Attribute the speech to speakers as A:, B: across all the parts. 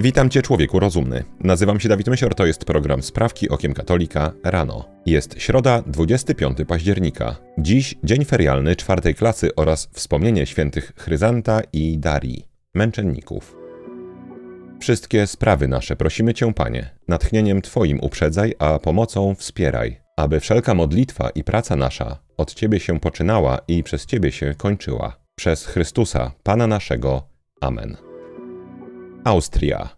A: Witam Cię, człowieku rozumny. Nazywam się Dawid Mysior, to jest program Sprawki Okiem Katolika rano. Jest środa, 25 października. Dziś dzień ferialny czwartej klasy oraz wspomnienie świętych Chryzanta i Darii, męczenników. Wszystkie sprawy nasze prosimy Cię, Panie, natchnieniem Twoim uprzedzaj, a pomocą wspieraj, aby wszelka modlitwa i praca nasza od Ciebie się poczynała i przez Ciebie się kończyła. Przez Chrystusa, Pana naszego. Amen. Austria.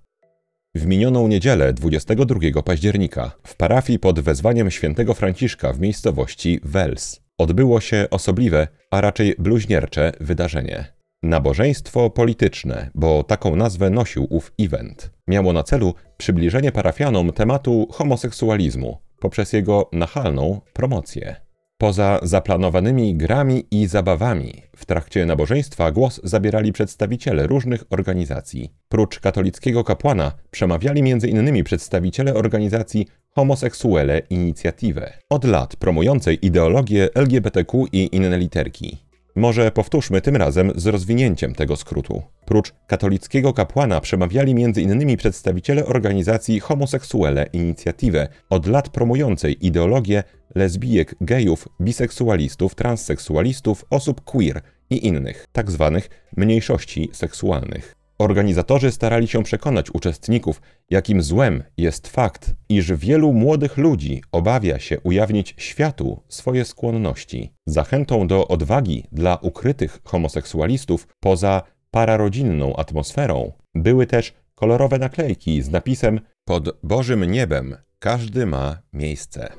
A: W minioną niedzielę 22 października w parafii pod wezwaniem świętego Franciszka w miejscowości Wels odbyło się osobliwe, a raczej bluźniercze wydarzenie. Nabożeństwo polityczne, bo taką nazwę nosił ów event, miało na celu przybliżenie parafianom tematu homoseksualizmu poprzez jego nachalną promocję. Poza zaplanowanymi grami i zabawami w trakcie nabożeństwa głos zabierali przedstawiciele różnych organizacji. Prócz katolickiego kapłana przemawiali m.in. przedstawiciele organizacji Homoseksuele Inicjative, od lat promującej ideologię LGBTQ i inne literki. Może powtórzmy tym razem z rozwinięciem tego skrótu. Prócz katolickiego kapłana przemawiali m.in. przedstawiciele organizacji Homoseksuele Inicjative, od lat promującej ideologię lesbijek, gejów, biseksualistów, transseksualistów, osób queer i innych, tak zwanych mniejszości seksualnych. Organizatorzy starali się przekonać uczestników, jakim złem jest fakt, iż wielu młodych ludzi obawia się ujawnić światu swoje skłonności. Zachętą do odwagi dla ukrytych homoseksualistów poza pararodzinną atmosferą były też kolorowe naklejki z napisem Pod Bożym niebem każdy ma miejsce.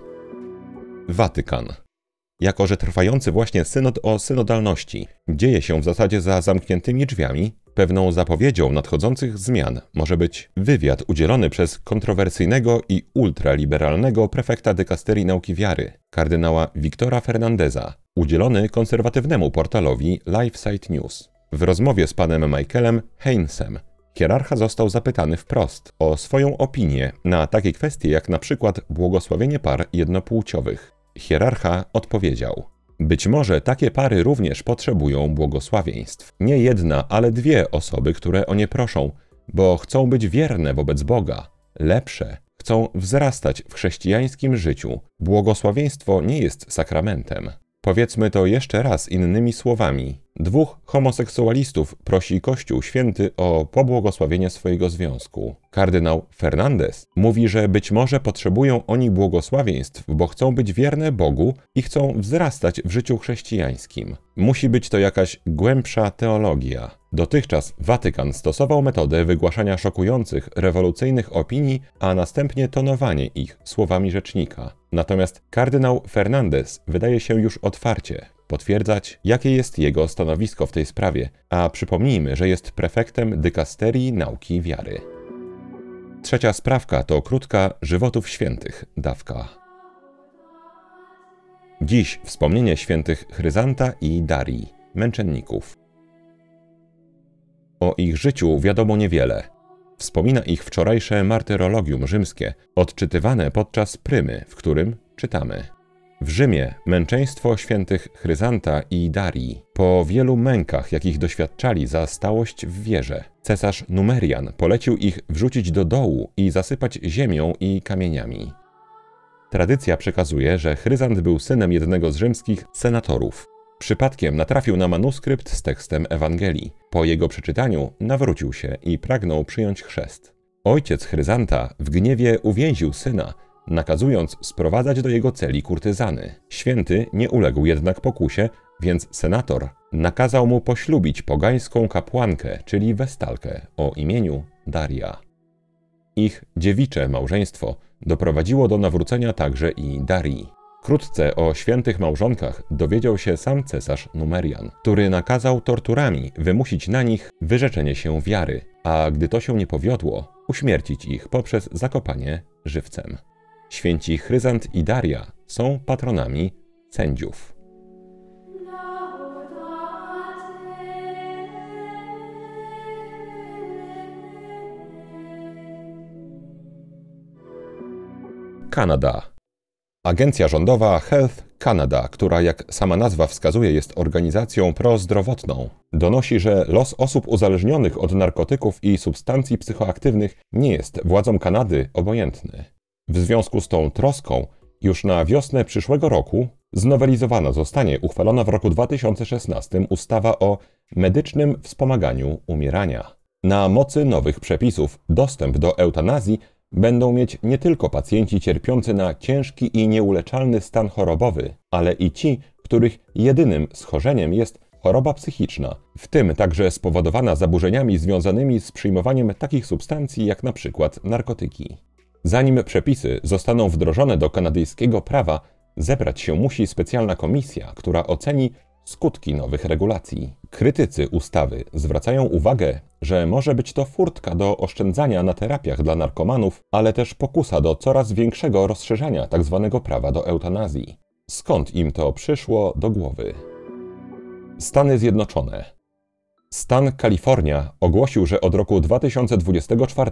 A: Watykan. Jako, że trwający właśnie synod o synodalności dzieje się w zasadzie za zamkniętymi drzwiami, pewną zapowiedzią nadchodzących zmian może być wywiad udzielony przez kontrowersyjnego i ultraliberalnego prefekta dykasterii nauki wiary, kardynała Wiktora Fernandeza, udzielony konserwatywnemu portalowi LifeSite News. W rozmowie z panem Michaelem Heinsem hierarcha został zapytany wprost o swoją opinię na takie kwestie jak na przykład błogosławienie par jednopłciowych. Hierarcha odpowiedział: Być może takie pary również potrzebują błogosławieństw. Nie jedna, ale dwie osoby, które o nie proszą, bo chcą być wierne wobec Boga, lepsze, chcą wzrastać w chrześcijańskim życiu. Błogosławieństwo nie jest sakramentem. Powiedzmy to jeszcze raz innymi słowami. Dwóch homoseksualistów prosi Kościół Święty o pobłogosławienie swojego związku. Kardynał Fernandez mówi, że być może potrzebują oni błogosławieństw, bo chcą być wierne Bogu i chcą wzrastać w życiu chrześcijańskim. Musi być to jakaś głębsza teologia. Dotychczas Watykan stosował metodę wygłaszania szokujących, rewolucyjnych opinii, a następnie tonowanie ich słowami rzecznika. Natomiast kardynał Fernandez wydaje się już otwarcie potwierdzać, jakie jest jego stanowisko w tej sprawie, a przypomnijmy, że jest prefektem dykasterii nauki wiary. Trzecia sprawka to krótka żywotów świętych dawka. Dziś wspomnienie świętych Chryzanta i Darii, męczenników. O ich życiu wiadomo niewiele. Wspomina ich wczorajsze martyrologium rzymskie, odczytywane podczas prymy, w którym czytamy. W Rzymie męczeństwo świętych Chryzanta i Darii, po wielu mękach, jakich doświadczali za stałość w wierze, cesarz Numerian polecił ich wrzucić do dołu i zasypać ziemią i kamieniami. Tradycja przekazuje, że Chryzant był synem jednego z rzymskich senatorów. Przypadkiem natrafił na manuskrypt z tekstem Ewangelii. Po jego przeczytaniu nawrócił się i pragnął przyjąć chrzest. Ojciec Chryzanta w gniewie uwięził syna, nakazując sprowadzać do jego celi kurtyzany. Święty nie uległ jednak pokusie, więc senator nakazał mu poślubić pogańską kapłankę, czyli westalkę, o imieniu Daria. Ich dziewicze małżeństwo doprowadziło do nawrócenia także i Darii. Wkrótce o świętych małżonkach dowiedział się sam cesarz Numerian, który nakazał torturami wymusić na nich wyrzeczenie się wiary, a gdy to się nie powiodło, uśmiercić ich poprzez zakopanie żywcem. Święci Chryzant i Daria są patronami sędziów. Kanada. Agencja rządowa Health Canada, która jak sama nazwa wskazuje jest organizacją prozdrowotną, donosi, że los osób uzależnionych od narkotyków i substancji psychoaktywnych nie jest władzom Kanady obojętny. W związku z tą troską już na wiosnę przyszłego roku znowelizowana zostanie uchwalona w roku 2016 ustawa o medycznym wspomaganiu umierania. Na mocy nowych przepisów dostęp do eutanazji będą mieć nie tylko pacjenci cierpiący na ciężki i nieuleczalny stan chorobowy, ale i ci, których jedynym schorzeniem jest choroba psychiczna, w tym także spowodowana zaburzeniami związanymi z przyjmowaniem takich substancji jak na narkotyki. Zanim przepisy zostaną wdrożone do kanadyjskiego prawa, zebrać się musi specjalna komisja, która oceni skutki nowych regulacji. Krytycy ustawy zwracają uwagę, że może być to furtka do oszczędzania na terapiach dla narkomanów, ale też pokusa do coraz większego rozszerzania tzw. Tak prawa do eutanazji. Skąd im to przyszło do głowy? Stany Zjednoczone. Stan Kalifornia ogłosił, że od roku 2024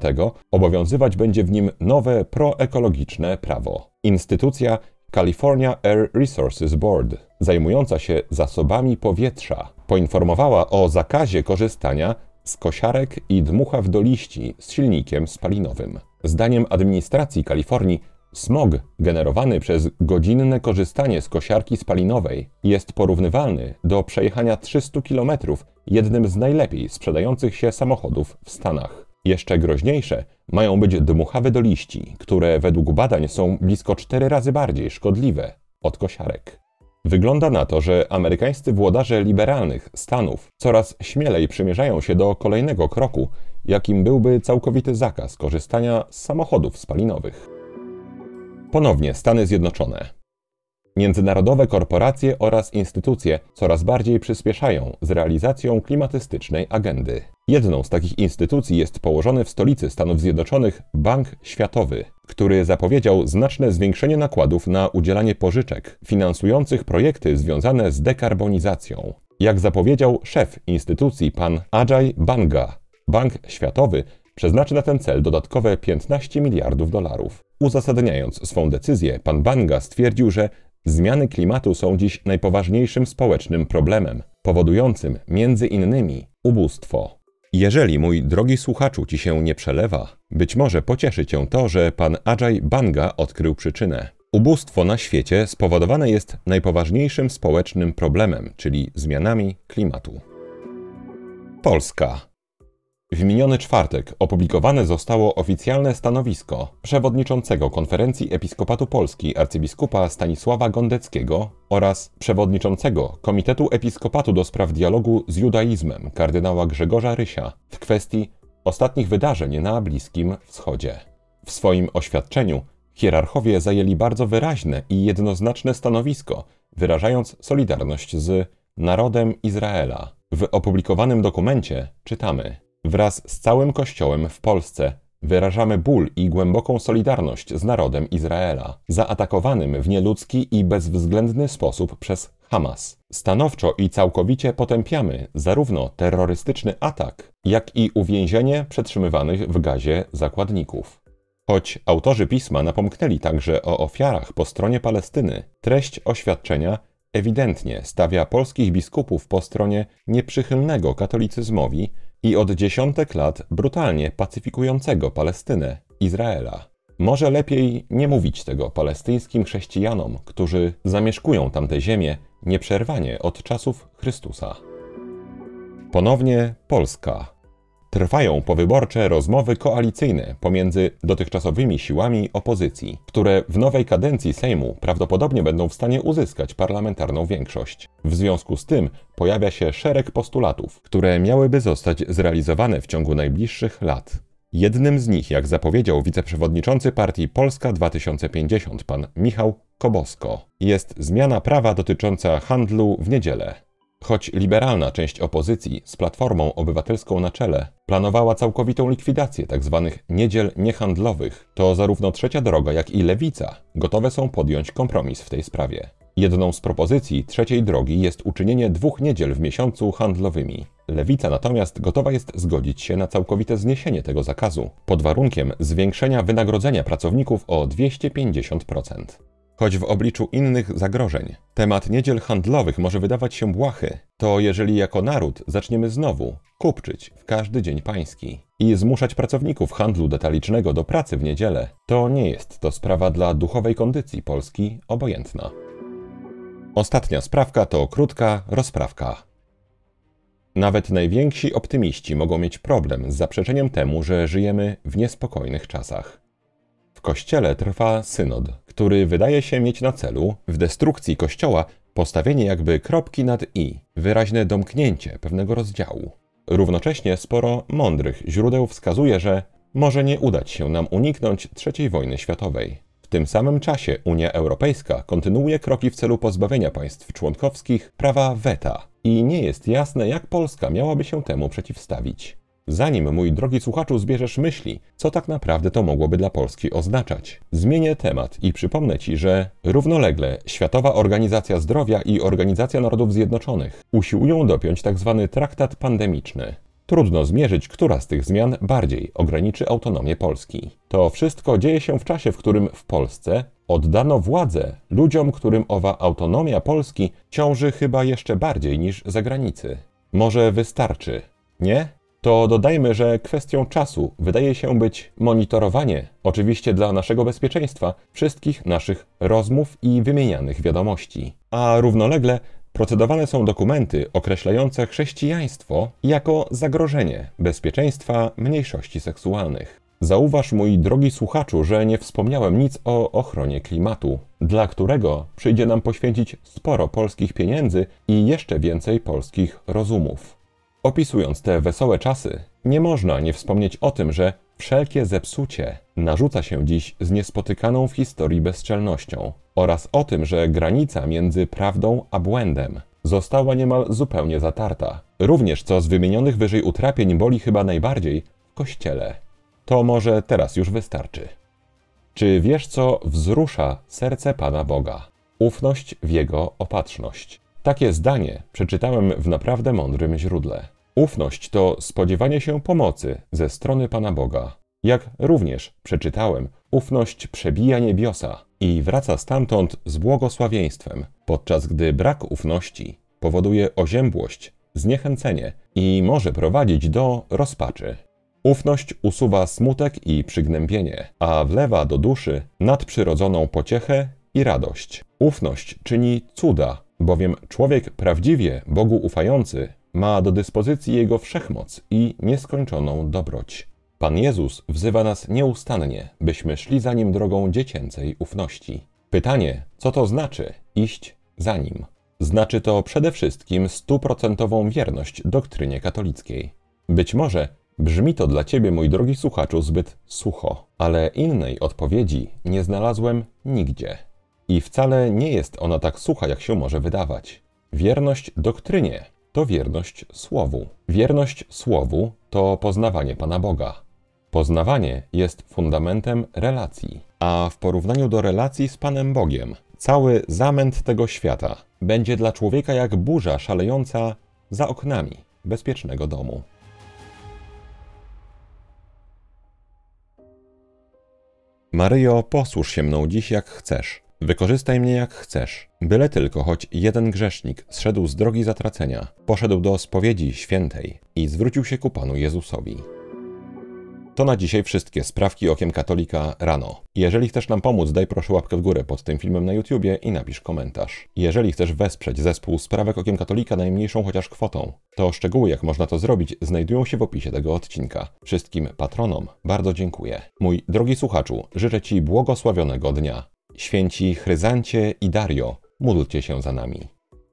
A: obowiązywać będzie w nim nowe proekologiczne prawo. Instytucja California Air Resources Board, zajmująca się zasobami powietrza, poinformowała o zakazie korzystania z kosiarek i dmuchaw do liści z silnikiem spalinowym. Zdaniem administracji Kalifornii smog generowany przez godzinne korzystanie z kosiarki spalinowej jest porównywalny do przejechania 300 km jednym z najlepiej sprzedających się samochodów w Stanach. Jeszcze groźniejsze mają być dmuchawy do liści, które według badań są blisko cztery razy bardziej szkodliwe od kosiarek. Wygląda na to, że amerykańscy włodarze liberalnych stanów coraz śmielej przymierzają się do kolejnego kroku, jakim byłby całkowity zakaz korzystania z samochodów spalinowych. Ponownie Stany Zjednoczone. Międzynarodowe korporacje oraz instytucje coraz bardziej przyspieszają z realizacją klimatystycznej agendy. Jedną z takich instytucji jest położony w stolicy Stanów Zjednoczonych Bank Światowy, który zapowiedział znaczne zwiększenie nakładów na udzielanie pożyczek finansujących projekty związane z dekarbonizacją. Jak zapowiedział szef instytucji pan Ajay Banga, Bank Światowy przeznaczy na ten cel dodatkowe 15 miliardów dolarów. Uzasadniając swą decyzję, pan Banga stwierdził, że Zmiany klimatu są dziś najpoważniejszym społecznym problemem, powodującym między innymi ubóstwo. Jeżeli, mój drogi słuchaczu, ci się nie przelewa, być może pocieszy cię to, że pan Ajay Banga odkrył przyczynę. Ubóstwo na świecie spowodowane jest najpoważniejszym społecznym problemem, czyli zmianami klimatu. Polska w miniony czwartek opublikowane zostało oficjalne stanowisko przewodniczącego Konferencji Episkopatu Polski arcybiskupa Stanisława Gondeckiego oraz przewodniczącego Komitetu Episkopatu do spraw dialogu z judaizmem kardynała Grzegorza Rysia w kwestii ostatnich wydarzeń na Bliskim Wschodzie. W swoim oświadczeniu hierarchowie zajęli bardzo wyraźne i jednoznaczne stanowisko, wyrażając solidarność z narodem Izraela. W opublikowanym dokumencie czytamy: Wraz z całym Kościołem w Polsce wyrażamy ból i głęboką solidarność z narodem Izraela, zaatakowanym w nieludzki i bezwzględny sposób przez Hamas. Stanowczo i całkowicie potępiamy zarówno terrorystyczny atak, jak i uwięzienie przetrzymywanych w gazie zakładników. Choć autorzy pisma napomknęli także o ofiarach po stronie Palestyny, treść oświadczenia ewidentnie stawia polskich biskupów po stronie nieprzychylnego katolicyzmowi i od dziesiątek lat brutalnie pacyfikującego Palestynę, Izraela. Może lepiej nie mówić tego palestyńskim chrześcijanom, którzy zamieszkują tamte ziemię nieprzerwanie od czasów Chrystusa. Ponownie Polska. Trwają powyborcze rozmowy koalicyjne pomiędzy dotychczasowymi siłami opozycji, które w nowej kadencji Sejmu prawdopodobnie będą w stanie uzyskać parlamentarną większość. W związku z tym pojawia się szereg postulatów, które miałyby zostać zrealizowane w ciągu najbliższych lat. Jednym z nich, jak zapowiedział wiceprzewodniczący partii Polska 2050 pan Michał Kobosko, jest zmiana prawa dotycząca handlu w niedzielę. Choć liberalna część opozycji z Platformą Obywatelską na czele planowała całkowitą likwidację tzw. Tak niedziel niehandlowych, to zarówno Trzecia Droga, jak i Lewica gotowe są podjąć kompromis w tej sprawie. Jedną z propozycji trzeciej drogi jest uczynienie dwóch niedziel w miesiącu handlowymi. Lewica natomiast gotowa jest zgodzić się na całkowite zniesienie tego zakazu, pod warunkiem zwiększenia wynagrodzenia pracowników o 250%. Choć w obliczu innych zagrożeń. Temat niedziel handlowych może wydawać się błahy, to jeżeli jako naród zaczniemy znowu kupczyć w każdy dzień pański i zmuszać pracowników handlu detalicznego do pracy w niedzielę, to nie jest to sprawa dla duchowej kondycji Polski obojętna. Ostatnia sprawka to krótka rozprawka. Nawet najwięksi optymiści mogą mieć problem z zaprzeczeniem temu, że żyjemy w niespokojnych czasach. W Kościele trwa synod, który wydaje się mieć na celu w destrukcji Kościoła postawienie jakby kropki nad i, wyraźne domknięcie pewnego rozdziału. Równocześnie sporo mądrych źródeł wskazuje, że może nie udać się nam uniknąć III wojny światowej. W tym samym czasie Unia Europejska kontynuuje kroki w celu pozbawienia państw członkowskich prawa weta i nie jest jasne, jak Polska miałaby się temu przeciwstawić. Zanim, mój drogi słuchaczu, zbierzesz myśli, co tak naprawdę to mogłoby dla Polski oznaczać. Zmienię temat i przypomnę Ci, że równolegle Światowa Organizacja Zdrowia i Organizacja Narodów Zjednoczonych usiłują dopiąć tzw. Tak traktat pandemiczny. Trudno zmierzyć, która z tych zmian bardziej ograniczy autonomię Polski. To wszystko dzieje się w czasie, w którym w Polsce oddano władzę ludziom, którym owa autonomia Polski ciąży chyba jeszcze bardziej niż za granicy. Może wystarczy, nie? To dodajmy, że kwestią czasu wydaje się być monitorowanie, oczywiście dla naszego bezpieczeństwa, wszystkich naszych rozmów i wymienianych wiadomości. A równolegle procedowane są dokumenty określające chrześcijaństwo jako zagrożenie bezpieczeństwa mniejszości seksualnych. Zauważ, mój drogi słuchaczu, że nie wspomniałem nic o ochronie klimatu, dla którego przyjdzie nam poświęcić sporo polskich pieniędzy i jeszcze więcej polskich rozumów. Opisując te wesołe czasy, nie można nie wspomnieć o tym, że wszelkie zepsucie narzuca się dziś z niespotykaną w historii bezczelnością oraz o tym, że granica między prawdą a błędem została niemal zupełnie zatarta. Również co z wymienionych wyżej utrapień boli chyba najbardziej w kościele. To może teraz już wystarczy. Czy wiesz, co wzrusza serce Pana Boga? Ufność w Jego opatrzność. Takie zdanie przeczytałem w naprawdę mądrym źródle. Ufność to spodziewanie się pomocy ze strony Pana Boga. Jak również przeczytałem, ufność przebija niebiosa i wraca stamtąd z błogosławieństwem, podczas gdy brak ufności powoduje oziębłość, zniechęcenie i może prowadzić do rozpaczy. Ufność usuwa smutek i przygnębienie, a wlewa do duszy nadprzyrodzoną pociechę i radość. Ufność czyni cuda, bowiem człowiek prawdziwie Bogu ufający ma do dyspozycji Jego wszechmoc i nieskończoną dobroć. Pan Jezus wzywa nas nieustannie, byśmy szli za Nim drogą dziecięcej ufności. Pytanie, co to znaczy iść za Nim? Znaczy to przede wszystkim stuprocentową wierność doktrynie katolickiej. Być może brzmi to dla Ciebie, mój drogi słuchaczu, zbyt sucho, ale innej odpowiedzi nie znalazłem nigdzie. I wcale nie jest ona tak sucha, jak się może wydawać. Wierność doktrynie to wierność Słowu. Wierność Słowu to poznawanie Pana Boga. Poznawanie jest fundamentem relacji, a w porównaniu do relacji z Panem Bogiem, cały zamęt tego świata będzie dla człowieka jak burza szalejąca za oknami bezpiecznego domu. Maryjo, posłuż się mną dziś jak chcesz Wykorzystaj mnie jak chcesz, byle tylko choć jeden grzesznik zszedł z drogi zatracenia, poszedł do spowiedzi świętej i zwrócił się ku Panu Jezusowi. To na dzisiaj wszystkie sprawki okiem katolika rano. Jeżeli chcesz nam pomóc, daj proszę łapkę w górę pod tym filmem na YouTubie i napisz komentarz. Jeżeli chcesz wesprzeć zespół sprawek okiem katolika najmniejszą chociaż kwotą, to szczegóły jak można to zrobić znajdują się w opisie tego odcinka. Wszystkim patronom bardzo dziękuję. Mój drogi słuchaczu, życzę Ci błogosławionego dnia. Święci Chryzancie i Dario, módlcie się za nami.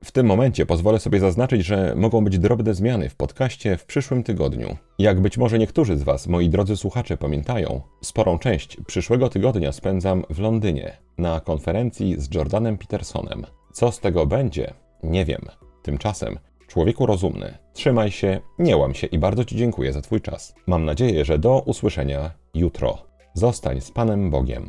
A: W tym momencie pozwolę sobie zaznaczyć, że mogą być drobne zmiany w podcaście w przyszłym tygodniu. Jak być może niektórzy z Was, moi drodzy słuchacze, pamiętają, sporą część przyszłego tygodnia spędzam w Londynie na konferencji z Jordanem Petersonem. Co z tego będzie? Nie wiem. Tymczasem, człowieku rozumny, trzymaj się, nie łam się i bardzo Ci dziękuję za Twój czas. Mam nadzieję, że do usłyszenia jutro. Zostań z Panem Bogiem.